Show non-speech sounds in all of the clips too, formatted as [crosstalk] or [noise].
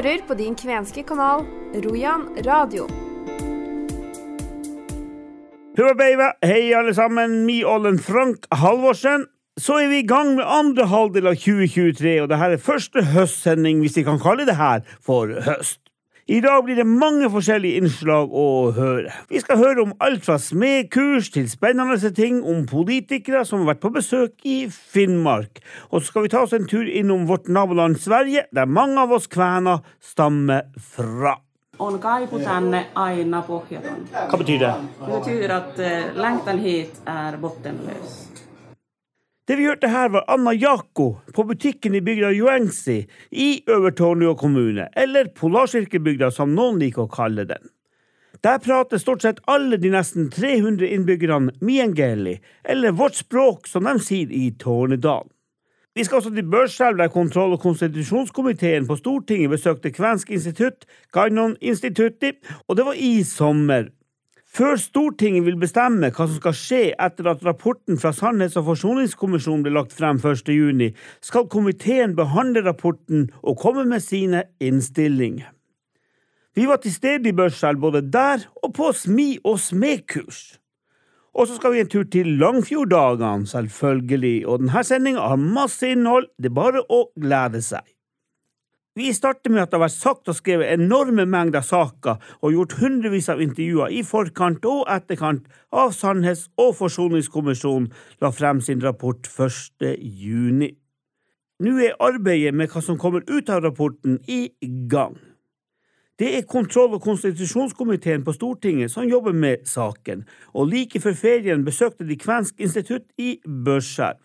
hører på din kvenske kanal Rojan radio. Hei, alle sammen. Mi Ollen Frank Halvorsen. Så er vi i gang med andre halvdel av 2023, og dette er første høstsending, hvis vi kan kalle det her for høst. I dag blir det mange forskjellige innslag å høre. Vi skal høre om alt fra smedkurs til spennende ting om politikere som har vært på besøk i Finnmark. Og så skal vi ta oss en tur innom vårt naboland Sverige, der mange av oss kvener stammer fra. On kaipu tänne aina pohjaton. Hva betyr det? Det betyr at lengten längtan hit er bottenløs. Det vi hørte her, var Anna Jako på butikken i bygda Joensi i Øvertornio kommune, eller Polarsirkelbygda som noen liker å kalle den. Der prater stort sett alle de nesten 300 innbyggerne miengeli, eller vårt språk som de sier i Tårnedalen. Vi skal også til Børselv, der kontroll- og konstitusjonskomiteen på Stortinget besøkte Kvensk institutt, Gainon Institutti, og det var i sommer. Før Stortinget vil bestemme hva som skal skje etter at rapporten fra Sannhets- og forsoningskommisjonen ble lagt frem 1. juni, skal komiteen behandle rapporten og komme med sine innstillinger. Vi var til stede i Børselv både der og på smi- og smedkurs. Og så skal vi en tur til Langfjorddagene, selvfølgelig, og denne sendinga har masse innhold, det er bare å glede seg. Vi starter med at det har vært sagt og skrevet enorme mengder saker og gjort hundrevis av intervjuer i forkant og etterkant av Sannhets- og forsoningskommisjonen la frem sin rapport 1. juni. Nå er arbeidet med hva som kommer ut av rapporten, i gang. Det er kontroll- og konstitusjonskomiteen på Stortinget som jobber med saken, og like før ferien besøkte de Kvensk institutt i Børselv.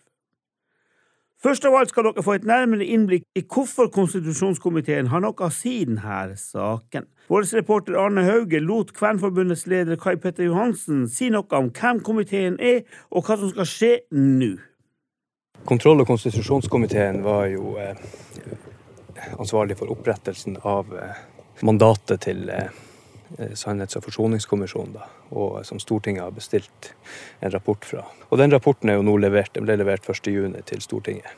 Først av alt skal dere få et nærmere innblikk i hvorfor konstitusjonskomiteen har noe å si i denne saken. Vår reporter Arne Hauge lot Kvernforbundets leder Kai Petter Johansen si noe om hvem komiteen er, og hva som skal skje nå. Kontroll- og konstitusjonskomiteen var jo eh, ansvarlig for opprettelsen av eh, mandatet til eh, Sannhets- og forsoningskommisjonen, da, og som Stortinget har bestilt en rapport fra. Og Den rapporten er jo nå levert, den ble levert 1.6 til Stortinget.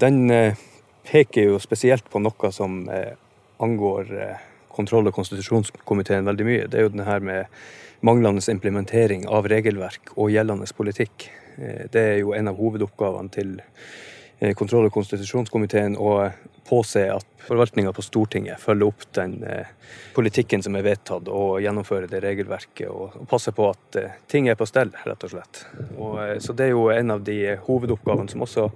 Den eh, peker jo spesielt på noe som eh, angår eh, kontroll- og konstitusjonskomiteen veldig mye. Det er jo den her med manglende implementering av regelverk og gjeldende politikk. Eh, det er jo en av hovedoppgavene til eh, kontroll- og konstitusjonskomiteen å påse at forvaltninga på Stortinget følger opp den eh, politikken som er vedtatt, og gjennomfører det regelverket. Og, og passer på at eh, ting er på stell, rett og slett. Og, eh, så det er jo en av de hovedoppgavene som også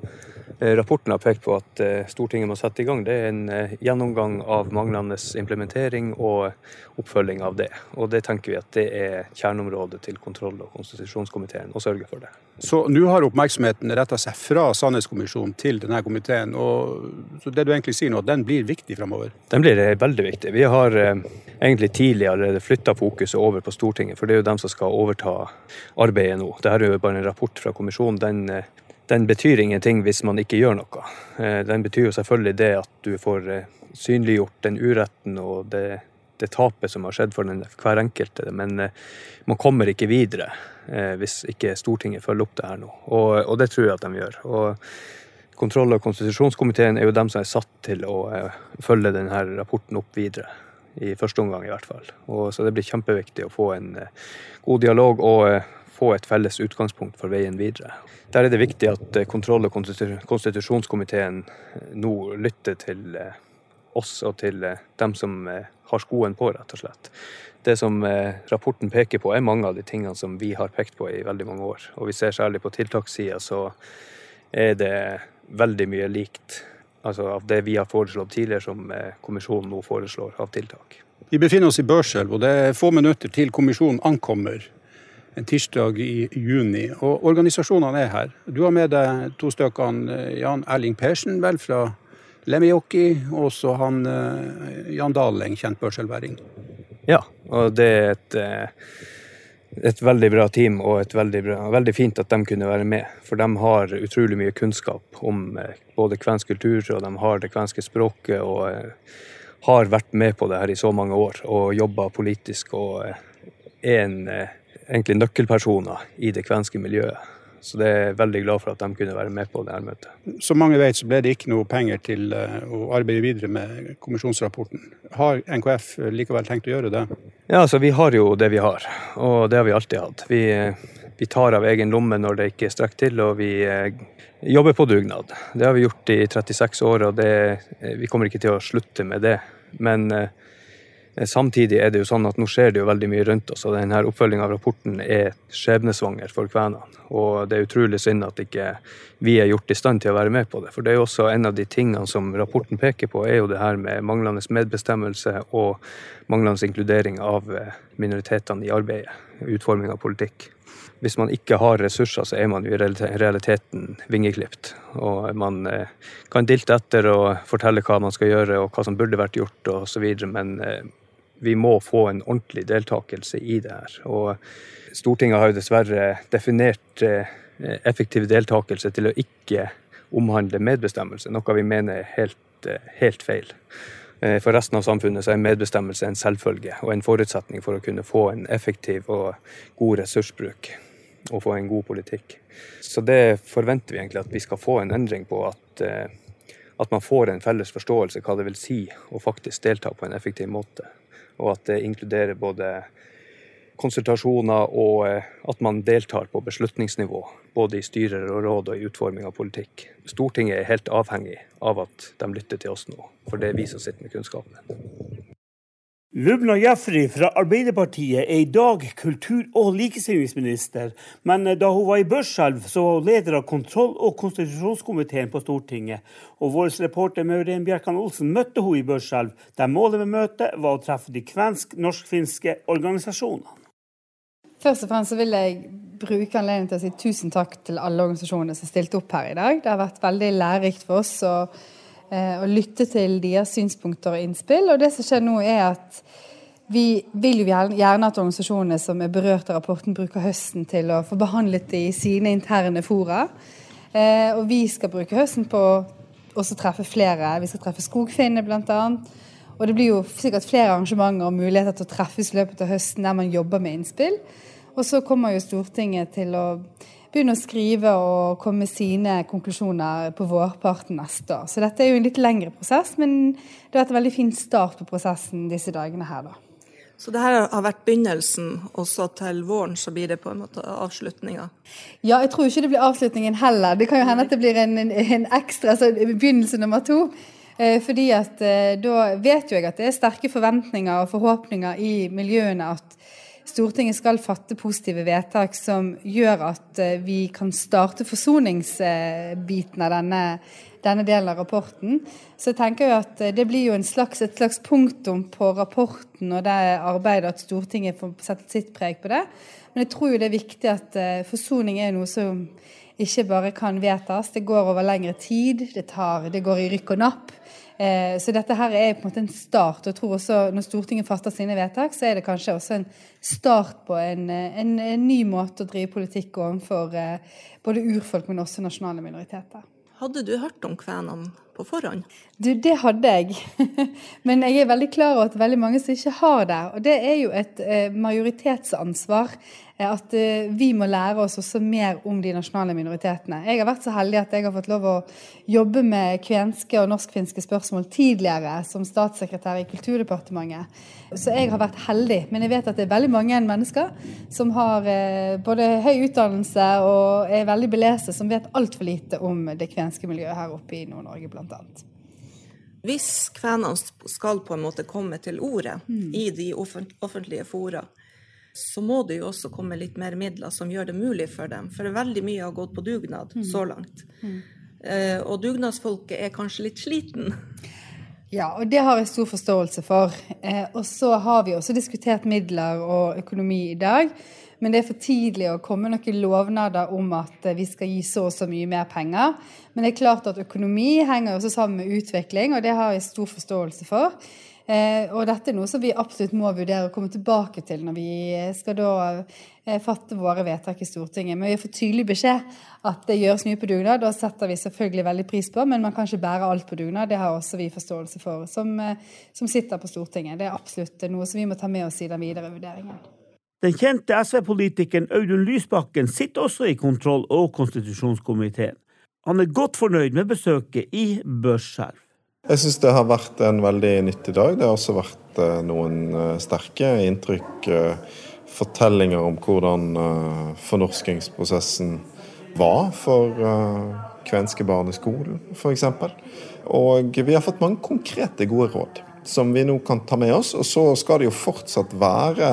rapporten har pekt på at Stortinget må sette i gang. Det er en gjennomgang av manglende implementering og oppfølging av det. Og det tenker vi at det er kjerneområdet til kontroll- og konstitusjonskomiteen å sørge for det. Så nå har oppmerksomheten retta seg fra Sannhetskommisjonen til denne komiteen. og det du egentlig sier nå, den blir viktig framover? Den blir eh, veldig viktig. Vi har eh, egentlig tidlig allerede flytta fokuset over på Stortinget, for det er jo dem som skal overta arbeidet nå. Dette er jo bare en rapport fra kommisjonen. Den, eh, den betyr ingenting hvis man ikke gjør noe. Den betyr jo selvfølgelig det at du får synliggjort den uretten og det, det tapet som har skjedd for den, hver enkelte. Men eh, man kommer ikke videre eh, hvis ikke Stortinget følger opp det her nå. Og, og det tror jeg at de gjør. Og Kontroll- og konstitusjonskomiteen er jo dem som er satt til å eh, følge denne rapporten opp videre. I første omgang, i hvert fall. Og, så det blir kjempeviktig å få en eh, god dialog og eh, få et felles utgangspunkt for veien videre. Der er det viktig at kontroll- og konstitusjonskomiteen nå lytter til oss og til dem som har skoen på, rett og slett. Det som rapporten peker på, er mange av de tingene som vi har pekt på i veldig mange år. Og vi ser særlig på tiltakssida så er det veldig mye likt altså av det vi har foreslått tidligere, som eh, kommisjonen nå foreslår av tiltak. Vi befinner oss i Børselv, og det er få minutter til kommisjonen ankommer en tirsdag i juni. Og organisasjonene er her. Du har med deg to stykker. Jan Erling Persen, vel fra Lemmijoki, og så han eh, Jan Daleng, kjent børselværing. Ja, og det er et, eh, et veldig bra team, og et veldig, bra, veldig fint at de kunne være med. For de har utrolig mye kunnskap om eh, både kvensk kultur, og de har det kvenske språket, og eh, har vært med på det her i så mange år og jobba politisk og eh, er en, egentlig nøkkelpersoner i det kvenske miljøet. Så det er jeg veldig glad for at de kunne være med på det her møtet. Som mange vet, så ble det ikke noe penger til eh, å arbeide videre med kommisjonsrapporten. Har NKF likevel tenkt å gjøre det? Ja, altså vi har jo det vi har, og det har vi alltid hatt. Vi, vi tar av egen lomme når det ikke strekker til, og vi eh, jobber på dugnad. Det har vi gjort i 36 år, og det, vi kommer ikke til å slutte med det. Men Eh, samtidig er det jo sånn at nå skjer det jo veldig mye rundt oss, og denne oppfølginga av rapporten er skjebnesvanger for kvenene. Og det er utrolig synd at ikke vi er gjort i stand til å være med på det. For det er jo også en av de tingene som rapporten peker på, er jo det her med manglende medbestemmelse og manglende inkludering av eh, minoritetene i arbeidet, utforming av politikk. Hvis man ikke har ressurser, så er man jo i realiteten vingeklipt. Og man eh, kan dilte etter og fortelle hva man skal gjøre og hva som burde vært gjort osv. Men vi må få en ordentlig deltakelse i det her. Og Stortinget har jo dessverre definert eh, effektiv deltakelse til å ikke omhandle medbestemmelse, noe vi mener er helt, eh, helt feil. Eh, for resten av samfunnet er medbestemmelse en selvfølge og en forutsetning for å kunne få en effektiv og god ressursbruk og få en god politikk. Så det forventer vi egentlig at vi skal få en endring på. At, at man får en felles forståelse hva det vil si å faktisk delta på en effektiv måte og at det inkluderer både konsultasjoner og eh, at man deltar på beslutningsnivå, både i styrer og råd og i utforming av politikk. Stortinget er helt avhengig av at de lytter til oss nå, for det er vi som sitter med kunnskapen. Lubna Jafri fra Arbeiderpartiet er i dag kultur- og likestillingsminister, men da hun var i Børselv, så var hun leder av kontroll- og konstitusjonskomiteen på Stortinget. Og vår reporter Maureen Bjerkan Olsen møtte hun i Børselv, der målet med møtet var å treffe de kvensk-norsk-finske organisasjonene. Først og fremst vil jeg bruke anledningen til å si tusen takk til alle organisasjonene som stilte opp her i dag. Det har vært veldig lærerikt for oss. og og lytte til deres synspunkter og innspill. Og det som skjer nå, er at vi vil jo gjerne at organisasjonene som er berørt av rapporten, bruker høsten til å få behandlet det i sine interne fora. Eh, og vi skal bruke høsten på å treffe flere. Vi skal treffe skogfinnene, bl.a. Og det blir jo sikkert flere arrangementer og muligheter til å treffes i løpet av høsten der man jobber med innspill. Og så kommer jo Stortinget til å begynne å skrive og komme med sine konklusjoner på vårparten neste år. Så dette er jo en litt lengre prosess, men det har vært en veldig fin start på prosessen disse dagene her, da. Så det her har vært begynnelsen, og så til våren så blir det på en måte avslutninga? Ja, jeg tror ikke det blir avslutningen heller. Det kan jo hende at det blir en, en, en ekstra, altså begynnelse nummer to. Eh, fordi at eh, da vet jo jeg at det er sterke forventninger og forhåpninger i miljøene at Stortinget skal fatte positive vedtak som gjør at eh, vi kan starte forsoningsbiten av denne, denne delen av rapporten. Så jeg tenker jo at eh, det blir jo slags, et slags punktum på rapporten og det arbeidet at Stortinget får sette sitt preg på det. Men jeg tror jo det er viktig at uh, forsoning er noe som ikke bare kan vedtas. Det går over lengre tid. Det, tar, det går i rykk og napp. Eh, så dette her er på en måte en start. og jeg tror også Når Stortinget fatter sine vedtak, så er det kanskje også en start på en, en, en ny måte å drive politikk overfor eh, både urfolk, men også nasjonale minoriteter. Hadde du hørt om kvenene på forhånd? Du, det hadde jeg. [laughs] Men jeg er veldig klar over at veldig mange som ikke har det. Og det er jo et eh, majoritetsansvar at eh, vi må lære oss også mer om de nasjonale minoritetene. Jeg har vært så heldig at jeg har fått lov å jobbe med kvenske og norsk-finske spørsmål tidligere som statssekretær i Kulturdepartementet. Så jeg har vært heldig. Men jeg vet at det er veldig mange mennesker som har eh, både høy utdannelse og er veldig beleste, som vet altfor lite om det kvenske miljøet her oppe i Nord-Norge bl.a. Hvis kvenene skal på en måte komme til ordet mm. i de offentlige fora, så må det jo også komme litt mer midler som gjør det mulig for dem. For veldig mye har gått på dugnad mm. så langt. Mm. Eh, og dugnadsfolket er kanskje litt sliten. Ja, og det har jeg stor forståelse for. Eh, og så har vi også diskutert midler og økonomi i dag. Men det er for tidlig å komme noen lovnader om at vi skal gi så og så mye mer penger. Men det er klart at økonomi henger også sammen med utvikling, og det har jeg stor forståelse for. Eh, og dette er noe som vi absolutt må vurdere å komme tilbake til når vi skal da eh, fatte våre vedtak i Stortinget. Men vi fått tydelig beskjed at det gjøres mye på dugnad. og setter vi selvfølgelig veldig pris på, men man kan ikke bære alt på dugnad. Det har også vi forståelse for, som, eh, som sitter på Stortinget. Det er absolutt noe som vi må ta med oss i den videre vurderingen. Den kjente SV-politikeren Audun Lysbakken sitter også i kontroll- og konstitusjonskomiteen. Han er godt fornøyd med besøket i Børselv. Jeg syns det har vært en veldig nyttig dag. Det har også vært eh, noen eh, sterke inntrykk, eh, fortellinger om hvordan fornorskingsprosessen var for kvenske barn i skolen, f.eks. Og vi har fått mange konkrete, gode råd som vi nå kan ta med oss. Og så skal det jo fortsatt være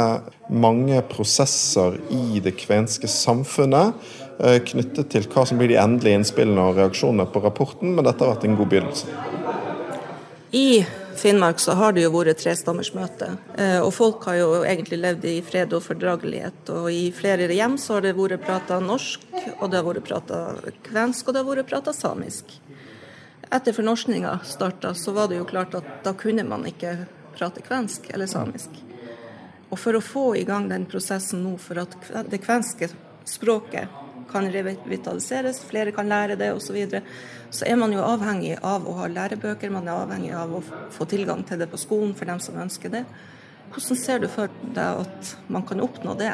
mange prosesser i det kvenske samfunnet knyttet til hva som blir de endelige innspillene og reaksjonene på rapporten, men dette har vært en god begynnelse. I Finnmark så har det jo vært trestammersmøte, eh, og folk har jo egentlig levd i fred og fordragelighet. Og i flere hjem så har det vært prata norsk, og det har vært prata kvensk, og det har vært prata samisk. Etter fornorskninga starta, så var det jo klart at da kunne man ikke prate kvensk eller samisk. Og for å få i gang den prosessen nå for at det kvenske språket kan revitaliseres, flere kan lære det osv., så, videre, så er man jo avhengig av å ha lærebøker, man er avhengig av å få tilgang til det på skolen for dem som ønsker det. Hvordan ser du for deg at man kan oppnå det?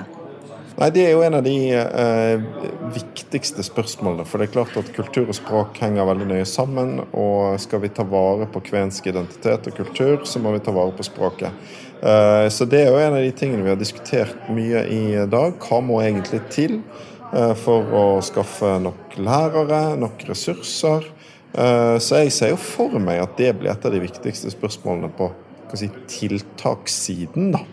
Nei, Det er jo en av de eh, viktigste spørsmålene. For det er klart at kultur og språk henger veldig nøye sammen. Og skal vi ta vare på kvensk identitet og kultur, så må vi ta vare på språket. Eh, så det er jo en av de tingene vi har diskutert mye i dag. Hva må egentlig til? Eh, for å skaffe nok lærere, nok ressurser. Eh, så jeg ser jo for meg at det blir et av de viktigste spørsmålene på si, tiltakssiden da,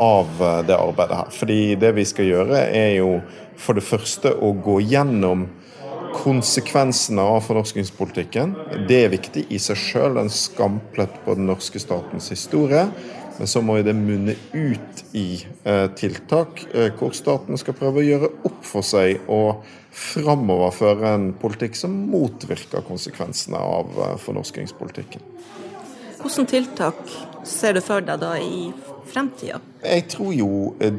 av eh, det arbeidet her. Fordi det vi skal gjøre, er jo for det første å gå gjennom konsekvensene av fornorskingspolitikken. Det er viktig i seg sjøl, en skamplett på den norske statens historie. Men så må det munne ut i eh, tiltak eh, hvor staten skal prøve å gjøre opp for seg og framover føre en politikk som motvirker konsekvensene av eh, fornorskingspolitikken. Hvilke tiltak ser du for deg da i fremtida? Jeg tror jo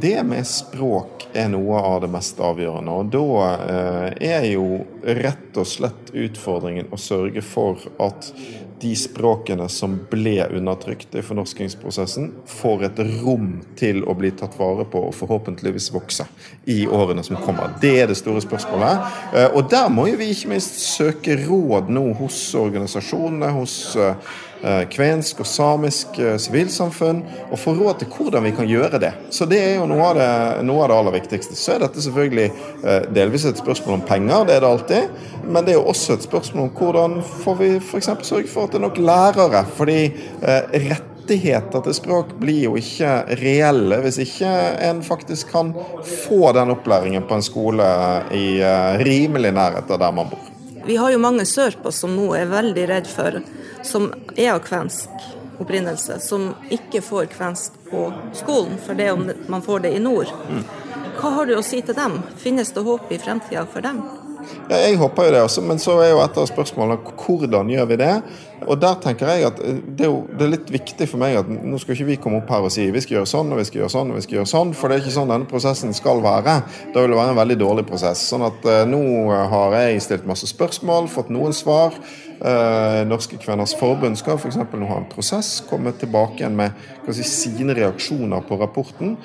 det med språk er noe av det mest avgjørende. Og da er jo rett og slett utfordringen å sørge for at de språkene som ble undertrykt i fornorskingsprosessen, får et rom til å bli tatt vare på og forhåpentligvis vokse i årene som kommer. Det er det store spørsmålet. Eh, og der må jo vi ikke minst søke råd nå hos organisasjonene, hos eh, kvensk og samisk eh, sivilsamfunn, og få råd til hvordan vi kan gjøre det. Så det er jo noe av det, noe av det aller viktigste. Så er dette selvfølgelig eh, delvis et spørsmål om penger, det er det alltid. Men det er jo også et spørsmål om hvordan får vi f.eks. sørge for at det er nok lærere. Fordi rettigheter til språk blir jo ikke reelle hvis ikke en faktisk kan få den opplæringen på en skole i rimelig nærhet av der man bor. Vi har jo mange sørpå som nå er veldig redd for, som er av kvensk opprinnelse, som ikke får kvensk på skolen, for det om man får det i nord. Hva har du å si til dem? Finnes det håp i fremtida for dem? Ja, jeg håper jo det også, men så er jo et av spørsmålene hvordan gjør vi det? Og der tenker jeg at eh, det er, jo, det er litt viktig for meg at nå skal ikke vi komme opp her og si vi skal gjøre sånn og vi skal gjøre sånn og vi skal gjøre sånn, for det er ikke sånn denne prosessen skal være. Da vil det være en veldig dårlig prosess. Sånn at uh, nå har jeg stilt masse spørsmål, fått noen svar. Uh, Norske Kveners Forbund skal f.eks. nå ha en prosess, komme tilbake igjen med si, sine reaksjoner på rapporten.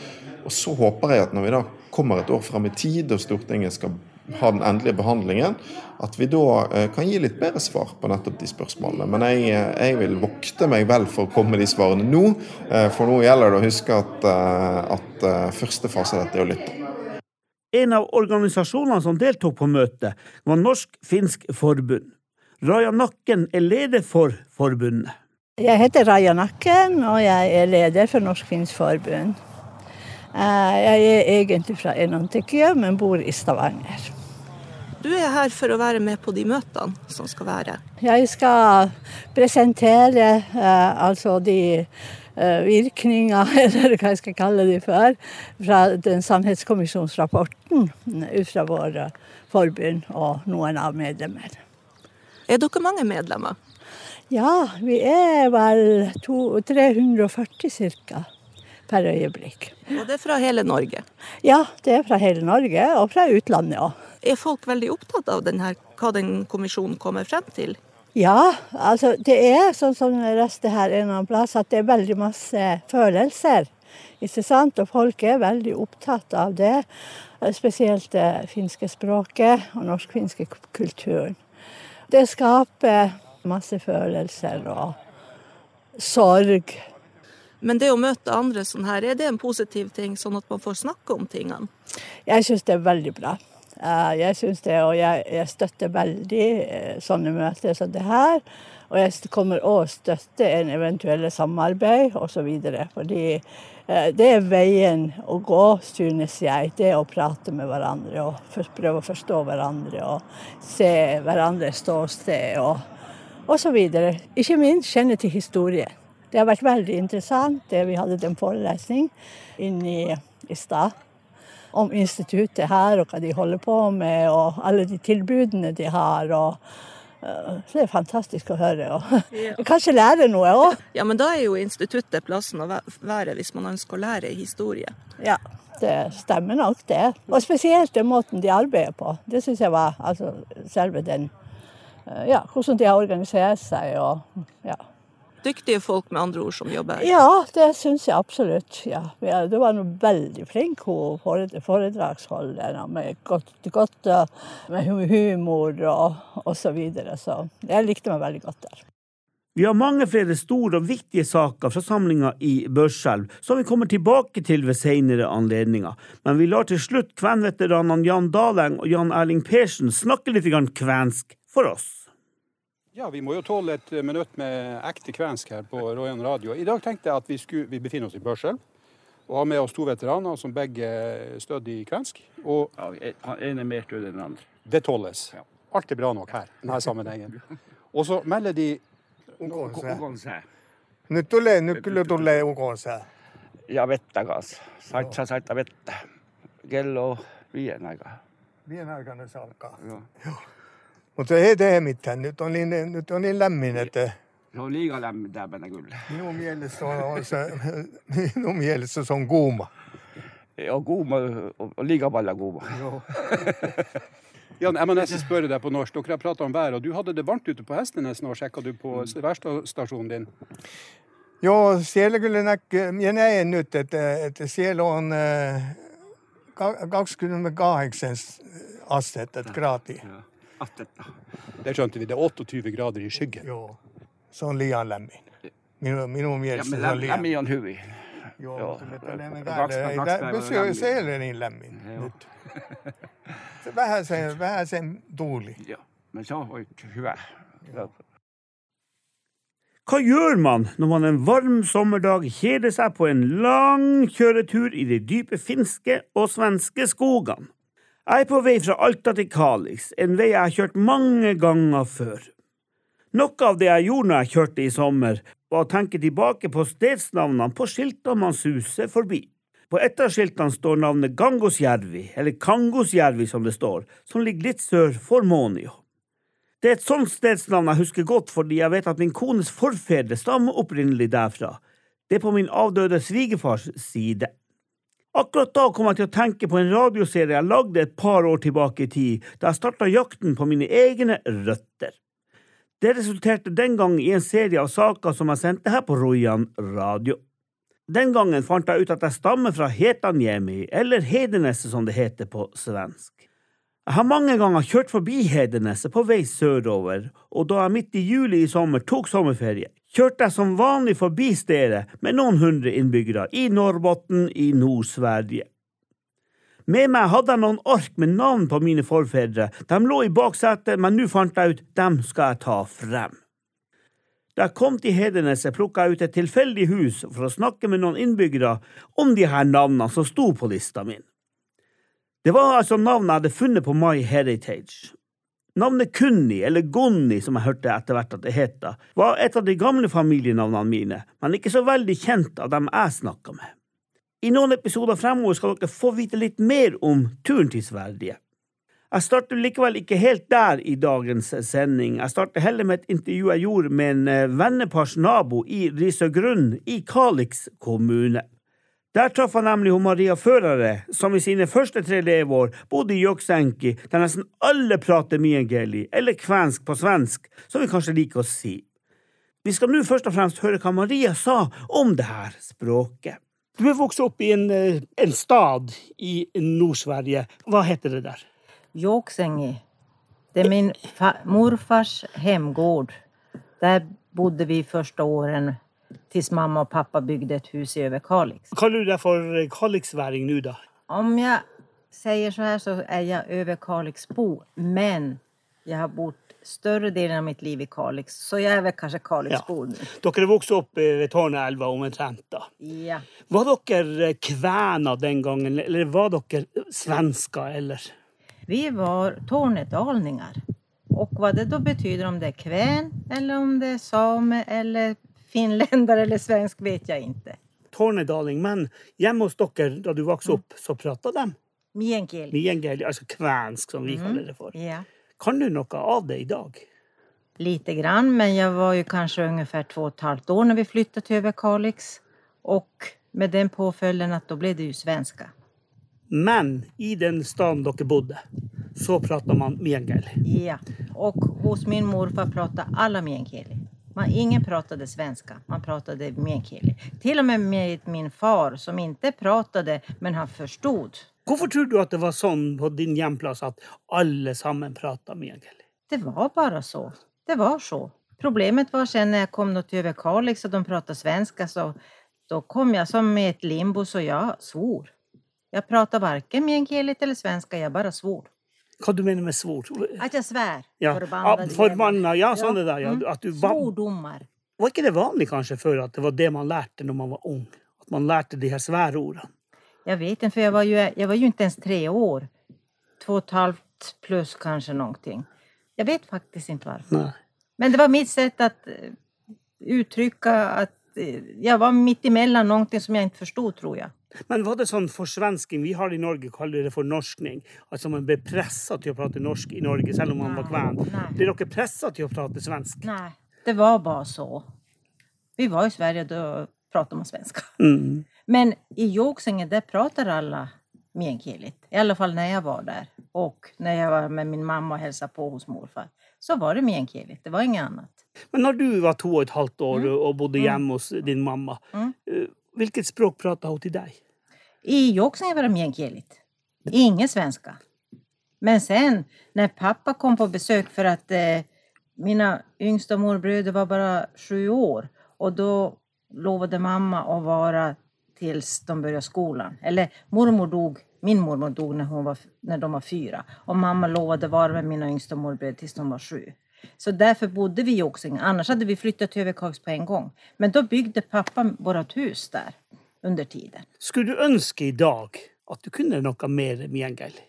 Og så håper jeg at når vi da kommer et år fram i tid og Stortinget skal ha den endelige behandlingen, at vi da eh, kan gi litt bedre svar på nettopp de spørsmålene. Men jeg, eh, jeg vil vokte meg vel for å komme med de svarene nå, eh, for nå gjelder det å huske at, at første fase av dette er å lytte. En av organisasjonene som deltok på møtet, var Norsk-finsk forbund. Raja Nakken er leder for forbundet. Jeg heter Raja Nakken, og jeg er leder for Norsk-finsk forbund. Jeg er egentlig fra Enontekia, men bor i Stavanger. Du er her for å være med på de møtene som skal være? Jeg skal presentere eh, altså de eh, virkninger, [laughs] eller hva jeg skal kalle de for, fra den sannhetskommisjonsrapporten ut fra våre forbund og noen av medlemmer. Er dere mange medlemmer? Ja, vi er vel to, 340 ca. per øyeblikk. Og det er fra hele Norge? Ja, det er fra hele Norge, og fra utlandet òg. Er folk veldig opptatt av denne, hva den kommisjonen kommer frem til? Ja, altså det er sånn som resten her en annen plass, at det er veldig masse følelser Ikke sant? Og folk er veldig opptatt av det. Spesielt det finske språket og norsk-finske kulturen. Det skaper masse følelser og sorg. Men det å møte andre sånn her, er det en positiv ting, sånn at man får snakke om tingene? Jeg syns det er veldig bra. Jeg syns det, og jeg, jeg støtter veldig eh, sånne møter som det her. Og jeg kommer òg støtte en eventuelle samarbeid osv. Fordi eh, det er veien å gå, synes jeg. Det å prate med hverandre og prøve å forstå hverandre og se hverandres ståsted og osv. Ikke minst kjenne til historie. Det har vært veldig interessant. det Vi hadde en forelesning inne i stad om instituttet her og hva de holder på med, og alle de tilbudene de har. og uh, så det er fantastisk å høre. Og [laughs] kanskje lære noe òg. Ja, men da er jo instituttet plassen å være hvis man ønsker å lære historie. Ja, det stemmer nok det. Og spesielt den måten de arbeider på. Det syns jeg var altså selve den uh, Ja, hvordan de har organisert seg og ja dyktige folk med andre ord som jobber her? Ja, det syns jeg absolutt. Ja. Du var noe veldig flink hun foredragsholderen med godt, godt med humor og og Så, videre. så jeg likte meg veldig godt der. Vi har mange flere store og viktige saker fra samlinga i Børselv som vi kommer tilbake til ved senere anledninger, men vi lar til slutt kvenveteranene Jan Daleng og Jan Erling Persen snakke litt kvensk for oss. Ja, vi må jo tåle et minutt med ekte kvensk her på Royan radio. I dag tenkte jeg at vi, skulle, vi befinner oss i Børselv og har med oss to veteraner som begge stødde i kvensk. Og ja, en er mer stødig enn den andre. Det tåles. Ja. Alt er bra nok her denne sammenhengen. Og så melder de Nyt tulee, nyt kyllä tulee ukonsa. Ja vettä kanssa. Saitsa saita vettä. Kello viien aikaa. Viien aikana se alkaa. Joo. Joo. Mutta ei tee mitään. Nyt on niin, nyt on niin lämmin, että... Se on liian lämmin täältä kyllä. Minun mielestä, on, on se, minun mielestä se on kuuma. Ja kuuma, on liiga paljon kuuma. Joo. [laughs] Jan, jeg må nesten spørre deg på norsk. Dere har prata om været, og du hadde det varmt ute på Hestenes nå. Sjekka du på mm. værstasjonen din? Joo, siellä kyllä näkyy. Minä näen nyt, että, että siellä on 28 astetta, gradia. Ja attetta. Det skjønte vi. Det er 28 grader i skyggen. Joo. Sånn lian lemmin. Min, min omgjørelse ja, lem, pysy siellä niin lämmin Joo. nyt. Se vähän sen, vähän sen tuuli. Joo, men se on hyvä. Joo. Hva gjør man når man en varm sommerdag kjeder seg på en lang kjøretur i de dype finske og svenske skogene? Jeg er på vei fra Alta til Kalix, en vei jeg har kjørt mange ganger før. Noe av det jeg gjorde når jeg kjørte i sommer, var å tenke tilbake på stedsnavnene på skiltene man suser forbi. På et av skiltene står navnet Gangosjärvi, eller Kangosjärvi som det står, som ligger litt sør for Månio. Det er et sånt stedsnavn jeg husker godt fordi jeg vet at min kones forfedre stammer opprinnelig derfra. Det er på min avdøde svigerfars side. Akkurat da kom jeg til å tenke på en radioserie jeg lagde et par år tilbake i tid, da jeg starta jakten på mine egne røtter. Det resulterte den gang i en serie av saker som jeg sendte her på Rojan radio. Den gangen fant jeg ut at jeg stammer fra Hetanjemi, eller Hedeneset som det heter på svensk. Jeg har mange ganger kjørt forbi Hedeneset på vei sørover, og da jeg midt i juli i sommer tok sommerferie, kjørte jeg som vanlig forbi stedet med noen hundre innbyggere i Norrbotten i Nord-Sverige. Med meg hadde jeg noen ark med navn på mine forfedre, de lå i baksetet, men nå fant jeg ut dem skal jeg ta frem. Da jeg kom til Hedeneset, plukka jeg ut et tilfeldig hus for å snakke med noen innbyggere om de her navnene som sto på lista mi. Det var altså navnet jeg hadde funnet på My Heritage. Navnet Kunni, eller Gonni som jeg hørte etter hvert at det het, var et av de gamle familienavnene mine, men ikke så veldig kjent av dem jeg snakka med. I noen episoder fremover skal dere få vite litt mer om turen til Sverige. Jeg starter likevel ikke helt der i dagens sending. Jeg starter heller med et intervju jeg gjorde med en vennepars nabo i Risøgrunn i Kalix kommune. Der traff han nemlig hun Maria Førare, som i sine første tre leveår bodde i Joksenki, der nesten alle prater miengeli, eller kvensk på svensk, som vi kanskje liker å si. Vi skal nå først og fremst høre hva Maria sa om det her språket. Du er vokst opp i en, eh, en stad i Nord-Sverige. Hva heter det der? Jåksängi. Det er min morfars hemgård. Der bodde vi første åren tills mamma och pappa byggde ett hus i Överkalix. Kaller du deg for kalixværing nå, da? Om jeg sier så her, så er jeg Överkalixbo. Men jeg har bodd større delen av mitt liv i Kalix, så jeg er vel kanskje Kalixbo. Ja. Dere vokste opp ved Tårnelva omtrent, da. Ja. Var dere kvener den gangen, eller var dere svensker, eller? Vi var tornedalningar. Och vad det då betyder, om det är kvän eller om det är same eller finländare eller svensk, vet jag inte. Tornedaling, men hjemme hos dere da du vokste opp, så prata de? Miengeli. Miengeli, altså kvensk, som vi Mm. kaller det for. Ja. Kan du noe av det i dag? Lite grann, men jag var ju kanske ungefär två och ett halvt år när vi flyttade till Överkalix. Och med den påföljden att då blev det ju svenska. Men i den staden dere bodde, så prata man miengeli. Ja, och hos min morfar pratade alla meänkieli. Man, ingen pratade svenska, man pratade meänkieli. Till och med med min far som inte pratade, men han förstod. Hvorfor tror du at det var sånn på din hjemplass at alle sammen prata miengeli? Det var bara så. Det var så. Problemet var sen när jag kom då till Överkalix och de pratade svenska så då kom jag som med ett limbo så jag svor. Jag pratade varken meänkieli eller svenska, jag bara svor. Hva du mener med svor? At jeg svär. Ja, Forbanna. ja, forbanna, ja, sånn det der. Ja. Mm. At du var, Svordommer. var ikke det vanlig kanskje før at det var det man lærte når man var ung? At man lærte de her sværordene? Jeg vet ikke, for jeg var, jo, jeg var jo ikke ens tre år. Två og et halvt plus kanskje noe. Jeg vet faktisk ikke hvorfor. Nei. Men det var mitt sett å uttrykke at att eh, var mitt imellom noe som jeg ikke forsto, tror jag. Men var det sånn forsvensking? Vi har i Norge kaller det for norskning. Altså man ble pressa til å prate norsk i Norge, selv om man var kven. Blir dere pressa til å prate svensk? Nei. det var bare så. Vi var i Sverige, da pratet man svenska. Mm. Men i Jågsänge, der prater alle meänkieli. I alla fall når jeg var der. Og når jeg var med min mamma og hälsade på hos morfar. Så var det meänkieli. det var inget annet. Men når du var to og et halvt år Mm. og bodde hjemme hos din mamma, Mm. eh, hvilket språk prata hun til deg? I det meänkielligt. Ingen svenska. Men sen när pappa kom på besök för att eh, mina yngsta morbröder var bara sju år och då lovade mamma att vara tills de började skolan. Eller mormor dog, min mormor dog när, hon var, när de var fyra och mamma lovade vara med mina yngsta morbröder tills de var sju. Så därför bodde vi i Joksing. Annars hade vi flyttat till Överkalix på en gång. Men då byggde pappa vårt hus där under tiden. Skulle du ønske i dag at du kunne noe mer miengeli?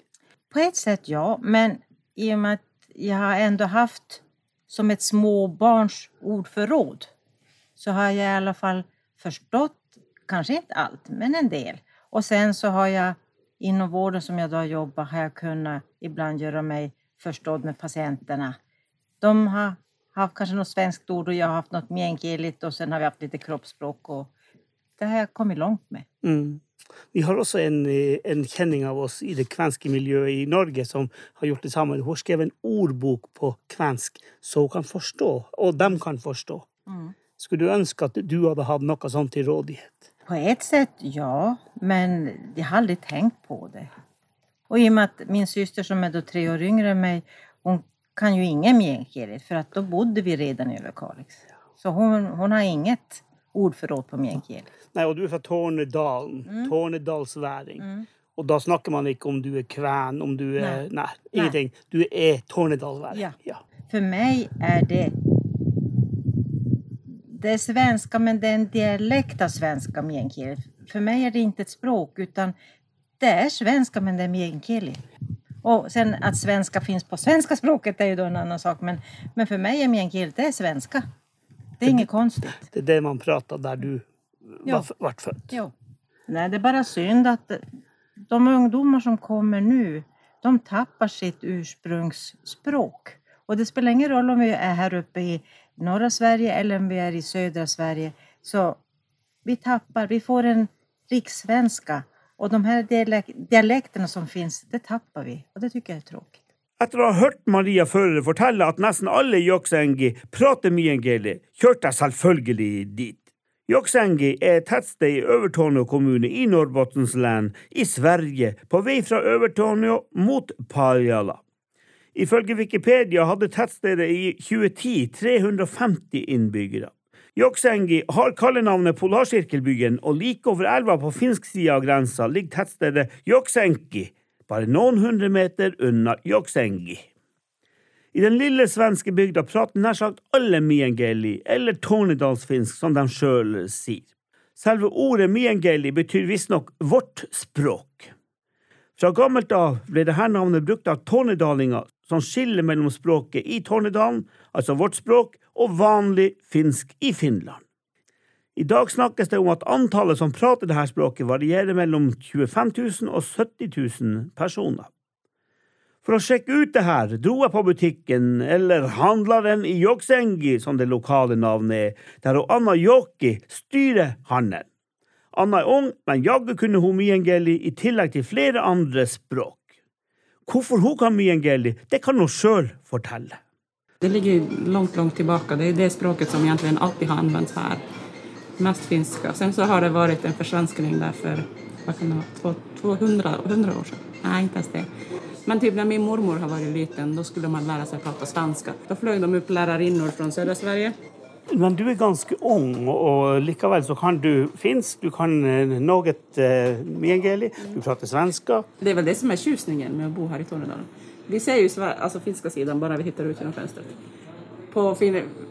På et sett ja, men i og med at jeg har enda hatt som et småbarns ordforråd, så har jeg i alle fall forstått kanskje ikke alt, men en del. Og sen så har jeg inom vården som jeg da jobbar har jeg kunnet ibland gjøre meg forstått med pasientene. De har haft kanskje noe svenskt ord og jeg har hatt noe meänkielligt og sen har vi hatt litt kroppsspråk och det har jeg kommet langt med. Mm. Vi har også en, eh, en kjenning av oss i det kvenske miljøet i Norge som har gjort det samme. Hun har skrevet en ordbok på kvensk, så hun kan forstå, og dem kan forstå. Mm. Skulle du ønske at du hadde hatt noe sånt til rådighet? På ett sätt ja, men jeg har aldri tenkt på det. Og i og med at min syster som er då tre år yngre enn meg, hun kan jo ingen meänkieli for da då bodde vi redan i Överkalix. Så hun, hun har inget ordforråd på meänkieli. Nei, og du er fra Tornedalen. Mm. Tornedalsværing. Og da snakker man ikke om du er kven, om du er Nei. Nei, ingenting. Du er tornedalsværing. Ja. ja. For meg er det det er svenska men det er en dialekt av svenska meänkieli. For meg er det ikke et språk utan det er svenska men det er meänkieli. Och sen att svenska finns på svenska språket är ju då en annen sak men, men for meg är meänkieli det är svenska. Det er inget konstigt. Det er det man prater der du Ja. var, født. Jo. Nej, det är bara synd att de ungdomar som kommer nu, de tappar sitt ursprungsspråk. Och det spelar ingen roll om vi är här uppe i norra Sverige eller om vi är i södra Sverige. Så vi tappar, vi får en rikssvenska. Och de här dialek dialekterna som finns, det tappar vi. Och det tycker jag är tråkigt. Etter å ha hørt Maria Fører fortelle at nesten alle i Joksengi prater mye engeli, kjørte jeg selvfølgelig dit. Joksengi er et tettsted i Övertorneå kommune i Norrbottens län i Sverige, på vei fra Övertorneå mot Pajala. Ifølge Wikipedia hadde tettstedet i 2010 350 innbyggere. Joksengi har kallenavnet Polarsirkelbyen, og like over elva på finsk side av grensa ligger tettstedet Joksenki, bare noen hundre meter unna Joksengi. I den lille svenske bygda prater nær sagt alle miengeli, eller tornedalsfinsk, som de sjøl sier. Selve ordet miengeli betyr visstnok vårt språk. Fra gammelt av ble dette navnet brukt av tornedalinger som skiller mellom språket i Tornedalen, altså vårt språk, og vanlig finsk i Finland. I dag snakkes det om at antallet som prater dette språket, varierer mellom 25 000 og 70 000 personer. For å sjekke ut det her dro jeg på butikken, eller handleren i Joksengi, som det lokale navnet er, der Anna Joki styrer handelen. Anna er ung, men jaggu kunne hun miengeli i tillegg til flere andre språk. Hvorfor hun kan miengeli, det kan hun sjøl fortelle. Det ligger langt, langt tilbake. Det er det språket som egentlig alltid har anvendt her. Mest finska. Sen så har det vært en forsvenskning der for vad kan det vara, 200, 100 år siden. Nei, ikke ens det. Men typ när min mormor har varit liten, då skulle man lära sig prata svenska. Då flög de upp lärarinnor från södra Sverige. Men du er ganske ung, og likevel så kan du finsk, du kan eh, noe eh, miengeli, du prater svenska. Det är väl det som är tjusningen med att bo här i Tornedalen. Vi ser ju Sver- alltså finska sidan bara vi tittar ut genom fönstret.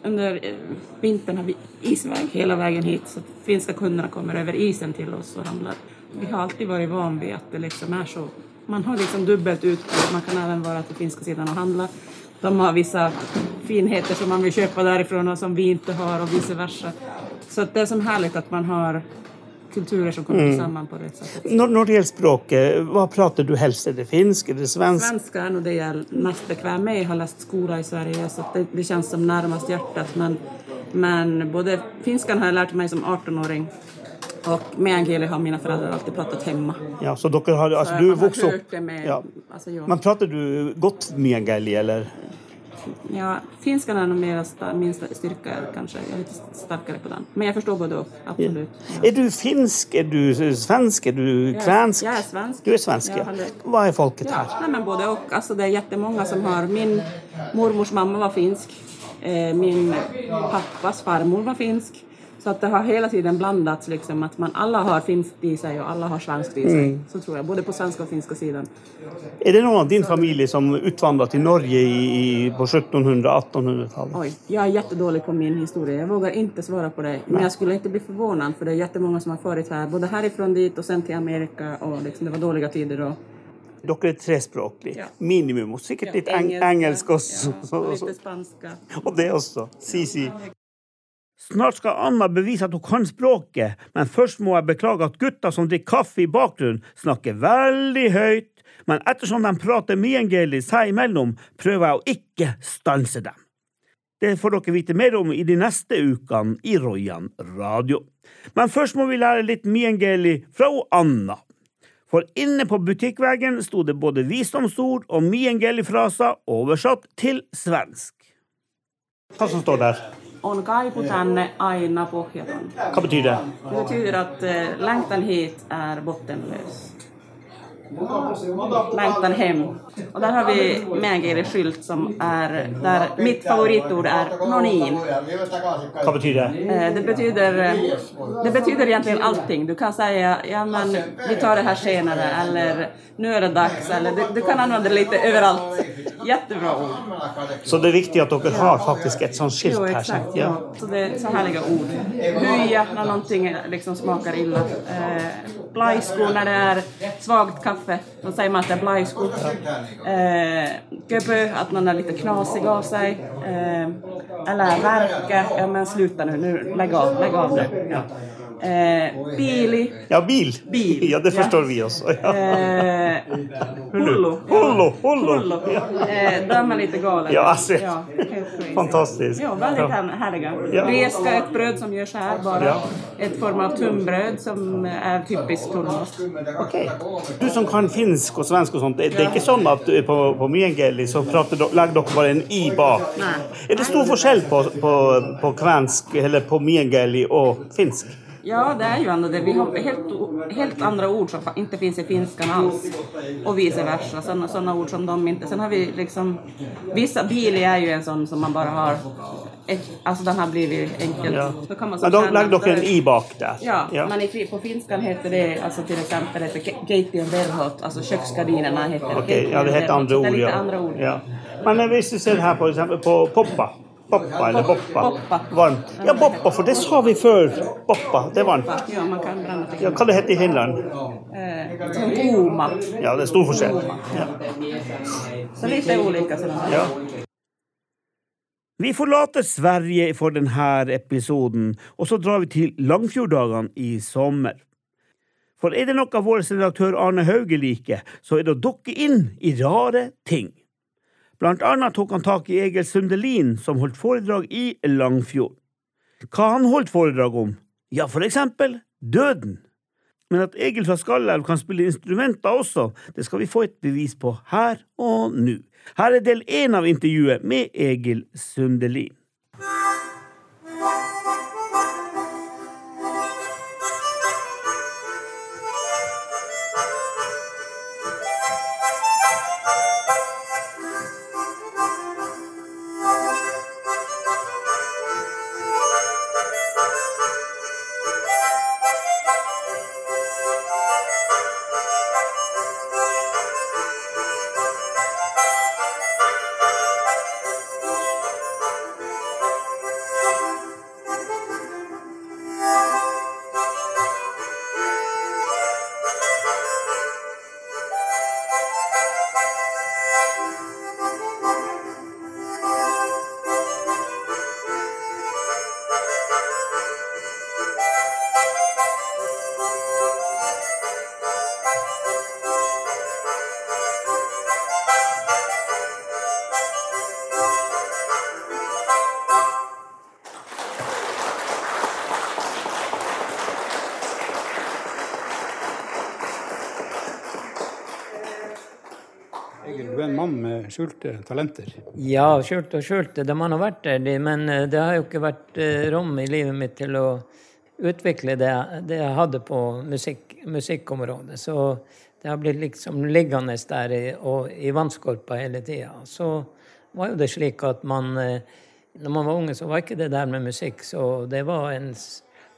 Under eh, vintern har vi isväg hela vägen hit så att finska kunderna kommer över isen till oss och handlar. Vi har alltid varit van vid att det liksom är så. Man har liksom dubbelt utbud. Man kan även vara till finska sidan och handla. De har vissa finheter som man vill köpa därifrån och som vi inte har och vice versa. Så att det är sånn härligt att man har kulturer som kommer Mm. samman på det sättet. Når, når det gjelder språket, hva prater du helst? Er det finsk, er det svensk? Svenska är nog det jag är mest bekväm med. Jag har läst skola i Sverige så det, det känns som närmast hjärtat. Men, men både finskan har jag lärt mig som 18-åring och meänkieli har mina föräldrar alltid pratat hemma. Ja, så dere har, altså Så du har hört det med, ja. alltså ja. Men prater du godt miengeli, eller? ja, finskan är nog mer min styrka kanske. Jag är lite starkare på den. Men jag förstår både och, absolut. Er du finsk, er du svensk, er du kvensk? Jag är svensk. Du er svensk, ja. lärt- Hva er folket Ja, her? nej, men både och. Alltså, det är jättemånga som har... Min mormors mamma var finsk. Eh, min pappas farmor var finsk. Så att det har hela tiden blandats liksom att man alla har finskt i sig och alla har svenskt i sig. Mm. Så tror jag, både på svenska och finska sidan. Er det noen av din familie som utvandret til Norge i, på 1700-1800-tallet? Oj, jag är jättedålig på min historia. Jag vågar inte svara på det. Men jag skulle inte bli förvånad för det är jättemånga som har farit här. Både härifrån dit och sen till Amerika och liksom, det var dåliga tider då. Dere er trespråklige. Ja. Minimum. Og sikkert litt eng Engelska, engelsk også. Ja, och så- lite spanska. [laughs] Og det også. Si, si. Snart skal Anna bevise at hun kan språket, men først må jeg beklage at gutta som drikker kaffe i bakgrunnen, snakker veldig høyt. Men ettersom de prater miengeli seg imellom, prøver jeg å ikke stanse dem. Det får dere vite mer om i de neste ukene i Rojan radio. Men først må vi lære litt miengeli fra Anna. For inne på butikkveggen sto det både visdomsord og miengeli-fraser oversatt til svensk. Hva som står der? On kaipu tänne aina pohjaton. Hva betyr det? Det betyder att eh, längtan hit är bottenlös. Längtan hem. Och där har vi meänkieli-skylt som är, där mitt favoritord är nonin. Hva betyr det? Eh, Det betyder, eh, det betyder egentligen allting. Du kan säga ja men vi tar det här senare eller nu är det dags eller du, du kan använda det lite överallt. Jättebra ord. Så det er viktig at dere har faktisk et sånt skilt Jo, her. exakt. Ja. Så det är så härliga ord. Huja när någonting liksom smakar illa. Eh, når när det är svagt kaffe. Då säger man att det är blajsko. Eh, göbö, att man är lite knasig av sig. Eh, eller verka. Ja men sluta nu, nu lägg av, lägg av nu. Ja. Eh, bili. Ja, bil. Bil. Ja, det Ja. forstår vi også. Ja. Eh, hullu. Hullo, hullo. Hullo. Ja. Eh, de er litt galna. Ja, alltså, ja, Fantastisk. Ja, veldig Ja. härliga. Ja. Greska är ett bröd som gjør seg her, Ja. Et form av tunnbrød som er typisk tornost. Okay. Du som kan finsk og svensk og sånt, det er ikke sånn at på, på Miengeli så prater legger dere bare en i bak? Nei. Er det stor forskjell på, på, på kvensk, eller på Mjengeli og finsk? Ja, det är ju det. Vi har helt, helt andra ord som ikke inte finns i finskan alls. Och vice versa. Sådana, sådana ord som de inte... Sen har vi liksom... Vissa biler är ju en sån som man bara har... Alltså den har blivit enkel. Ja. Då kan man Men så da känna- legger dere en i bak der? Ja, men i, på finskan heter det alltså till exempel heter geitien verhot, alltså köksgardinerna heter Okej, ja, det heter andra Det är ord. lite Ja. andra ord. Ja. Men eh, hvis du ser her på, på Poppa. Poppa eller Boppa. Boppa. Varmt. Ja, Boppa, for det sa vi før. Boppa, det er varmt. Ja, man kan blanda till. Ja, hva det heter i Finland? Eh, oma. Ja, det er stor forskjell. Ja. Så litt er ulike. Ja. Vi forlater Sverige for denne episoden, og så drar vi til Langfjorddagene i sommer. For er det noe vår redaktør Arne Hauge liker, så er det å dukke inn i rare ting. Blant annet tok han tak i Egil Sundelin, som holdt foredrag i Langfjord. Hva han holdt foredrag om? Ja, for eksempel døden. Men at Egil fra Skallelv kan spille instrumenter også, det skal vi få et bevis på her og nå. Her er del én av intervjuet med Egil Sundelin. Skjulte talenter. Ja, skjult og skjult. De har vært der, de, men eh, det har jo ikke vært eh, rom i livet mitt til å utvikle det, det jeg hadde på musikk, musikkområdet. Så det har blitt liksom liggende der i, og i vannskorpa hele tida. Så var jo det slik at man eh, Når man var unge, så var ikke det der med musikk, så det var en,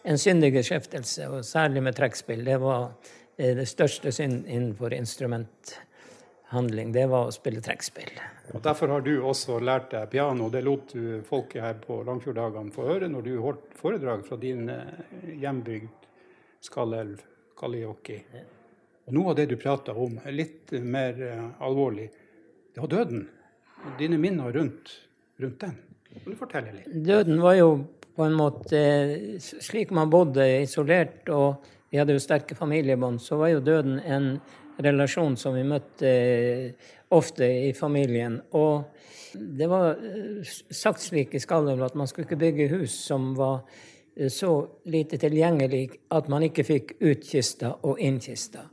en syndig beskjeftelse, og særlig med trekkspill. Det var det største synd innenfor instrumenthandling. Det var å spille trekkspill. Og Derfor har du også lært deg piano. Det lot du folket her på Langfjorddagene få høre når du holdt foredrag fra din eh, hjembygd Skallelv, Kallioki. Noe av det du prata om, er litt mer eh, alvorlig. Det var døden. Dine minner rundt, rundt den. Kan du fortelle litt? Døden var jo på en måte Slik man bodde isolert, og vi hadde jo sterke familiebånd, så var jo døden en relasjon som vi møtte eh, ofte i familien. Og det var eh, sagt slik i Skallelv at man skulle ikke bygge hus som var eh, så lite tilgjengelig at man ikke fikk ut kista og inn kista.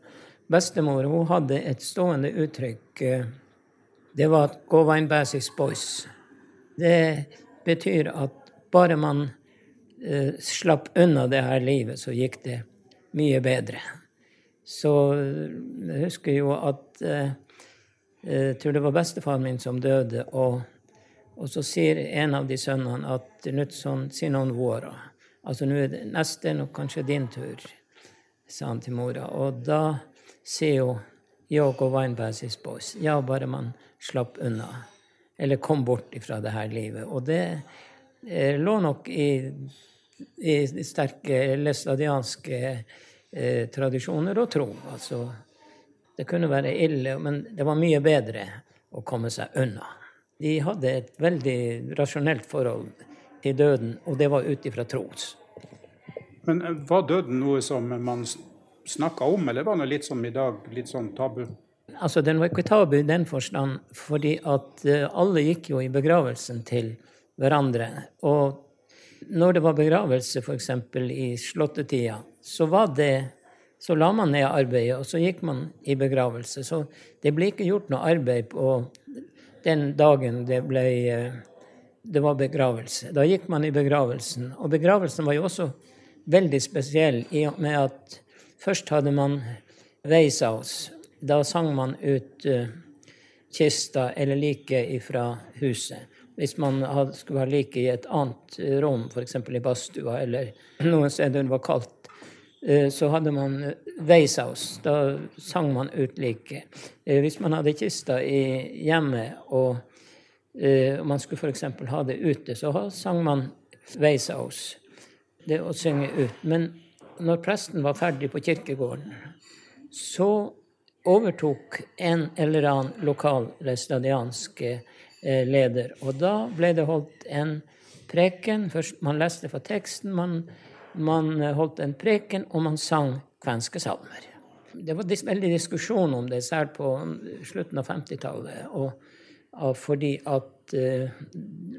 Bestemor hun hadde et stående uttrykk. Det var at 'go 'gå basis boys'. Det betyr at bare man slapp unna det her livet, så gikk det mye bedre. Så eh, jeg husker jo at eh, jeg tror det var bestefaren min som døde, og, og så sier en av de sønnene at nå sånn, si noen våra. Altså nå er det neste nok kanskje din tur, sa han til mora. Og da sier hun jeg og Weinbergs boys. Ja, bare man slapp unna. Eller kom bort ifra det her livet. Og det eh, lå nok i, i sterke læstadianske eh, tradisjoner og tro. Altså, det kunne være ille, men det var mye bedre å komme seg unna. De hadde et veldig rasjonelt forhold til døden, og det var ut ifra tros. Men eh, var døden noe som man snakka om, eller var det litt som i dag, litt sånn tabu? altså den var ikke tabu i den forstand, fordi at eh, alle gikk jo i begravelsen til hverandre. Og når det var begravelse, f.eks. i slåttetida, så var det så la man ned arbeidet, og så gikk man i begravelse. Så det ble ikke gjort noe arbeid på den dagen det ble eh, det var begravelse. Da gikk man i begravelsen. Og begravelsen var jo også veldig spesiell i og med at først hadde man veisaus. Da sang man ut uh, kista eller liket ifra huset. Hvis man hadde, skulle ha liket i et annet rom, f.eks. i badstua eller noen steder det var kaldt, så hadde man veisaus. Da sang man ut liket. Uh, hvis man hadde kista i hjemmet og man skulle f.eks. ha det ute, så sang man veisaus. Det å synge ut. Men når presten var ferdig på kirkegården, så overtok en eller annen lokal læstadiansk eh, leder. Og da ble det holdt en preken. Først man leste fra teksten, man, man holdt en preken, og man sang kvenske salmer. Det var veldig diskusjon om det, særlig på slutten av 50-tallet. Fordi at uh,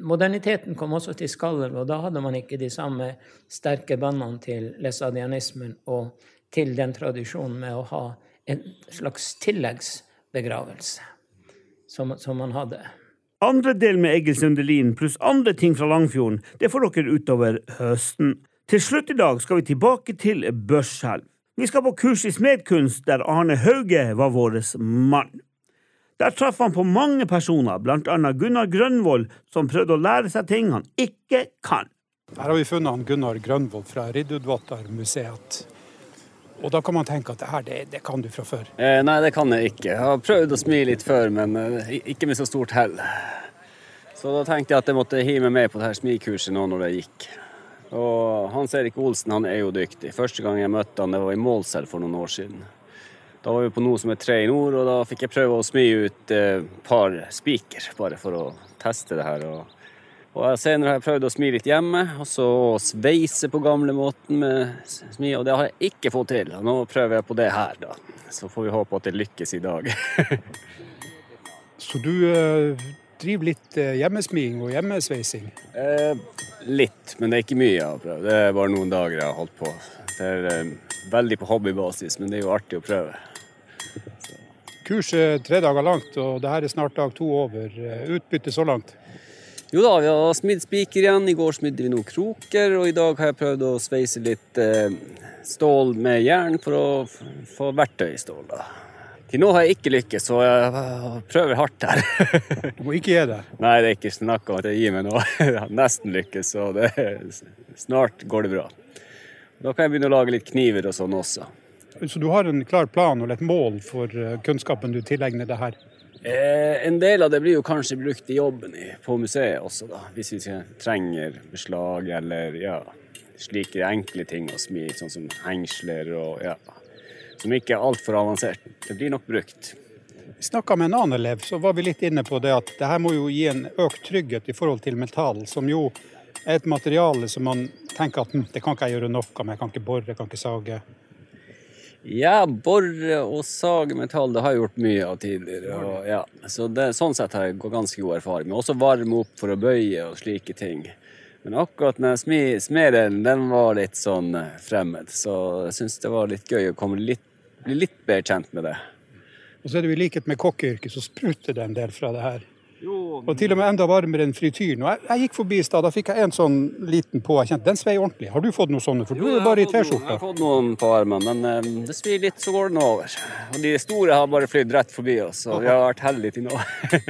moderniteten kom også til Skallev, og da hadde man ikke de samme sterke båndene til lesadianismen og til den tradisjonen med å ha en slags tilleggsbegravelse som, som man hadde. Andre del med Egil Sundelin pluss andre ting fra Langfjorden, det får dere utover høsten. Til slutt i dag skal vi tilbake til Børselv. Vi skal på kurs i smedkunst, der Arne Hauge var vår mann. Der traff han på mange personer, blant annet Gunnar Grønvoll, som prøvde å lære seg ting han ikke kan. Her har vi funnet han Gunnar Grønvoll fra Riddudvattar-museet. Og da kan man tenke at det her, det, det kan du fra før? Eh, nei, det kan jeg ikke. Jeg har prøvd å smi litt før, men eh, ikke med så stort hell. Så da tenkte jeg at jeg måtte hive meg med på dette smikurset nå når det gikk. Og Hans Erik Olsen han er jo dyktig. Første gang jeg møtte han, det var i Målselv for noen år siden. Da var vi på noe som er Tre i nord, og da fikk jeg prøve å smi ut et eh, par spiker, bare for å teste det her. og og Senere har jeg prøvd å smi litt hjemme, og så sveise på gamlemåten med smi, og det har jeg ikke fått til. Og nå prøver jeg på det her, da. Så får vi håpe at det lykkes i dag. [laughs] så du uh, driver litt uh, hjemmesmiing og hjemmesveising? Eh, litt, men det er ikke mye jeg har prøvd. Det er bare noen dager jeg har holdt på. Det er eh, veldig på hobbybasis, men det er jo artig å prøve. Kurset er tre dager langt, og det her er snart dag to over. Utbytte så langt? Jo da, vi har smidd spiker igjen. I går smidde vi noen kroker, og i dag har jeg prøvd å sveise litt eh, stål med jern for å få verktøy i stål. Da. Til nå har jeg ikke lykkes, så jeg prøver hardt her. du må ikke gi deg? [laughs] Nei, det er ikke snakk om at jeg gir meg nå. [laughs] Jeg har nesten lykkes, så det, snart går det bra. Da kan jeg begynne å lage litt kniver og sånn også. Så du har en klar plan og et mål for eh, kunnskapen du tilegner det her? Eh, en del av det blir jo kanskje brukt i jobben på museet også, da. Hvis vi trenger beslag eller ja, slike enkle ting å smi, sånn som hengsler og ja. Som ikke er altfor avansert. Det blir nok brukt. Vi snakka med en annen elev, så var vi litt inne på det at det her må jo gi en økt trygghet i forhold til metall, som jo er et materiale som man tenker at hm, det kan ikke jeg gjøre noe med, jeg kan ikke bore, jeg kan ikke sage. Ja, bore og sage metall det har jeg gjort mye av tidligere. Og, ja. Så det, sånn sett har jeg ganske god erfaring. Men også varme opp for å bøye og slike ting. Men akkurat den smeden, den var litt sånn eh, fremmed. Så jeg syns det var litt gøy å litt, bli litt bedre kjent med det. Og så er det jo i likhet med kokkeyrket, så spruter det en del fra det her. Og til og med enda varmere enn frityren. Og jeg, jeg gikk forbi i stad, da fikk jeg en sånn liten på. Jeg kjente den svei ordentlig. Har du fått noen sånne? For du er jo bare i T-skjorta. Jeg har fått noen på armen, men um, det svir litt, så går den over. Og de store har bare flydd rett forbi oss, og vi har vært heldige til nå.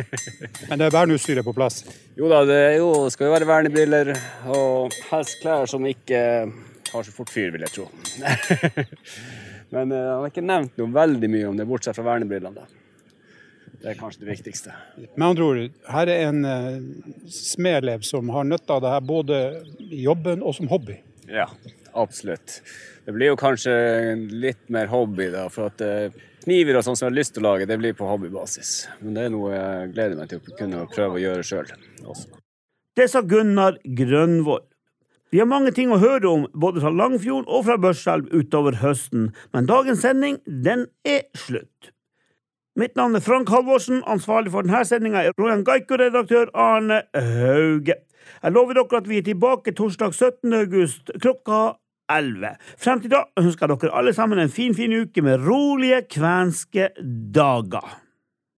[laughs] men det er verneutstyret på plass? Jo da, det jo, skal jo være vernebriller og helst klær som ikke har så fort fyr, vil jeg tro. [laughs] men uh, jeg har ikke nevnt noe veldig mye om det, bortsett fra vernebrillene. Det er kanskje det viktigste. Med andre ord, her er en uh, smedelev som har nytte av det her både i jobben og som hobby. Ja, absolutt. Det blir jo kanskje litt mer hobby, da. For at uh, kniver og sånn som jeg har lyst til å lage, det blir på hobbybasis. Men det er noe jeg gleder meg til å kunne prøve å gjøre sjøl også. Det sa Gunnar Grønvoll. Vi har mange ting å høre om både fra Langfjorden og fra Børselv utover høsten, men dagens sending, den er slutt. Mitt navn er Frank Halvorsen. Ansvarlig for denne sendinga er Rojan Gaiko-redaktør Arne Hauge. Jeg lover dere at vi er tilbake torsdag 17. august klokka 11. Frem til da ønsker jeg dere alle sammen en fin, fin uke med rolige kvenske dager.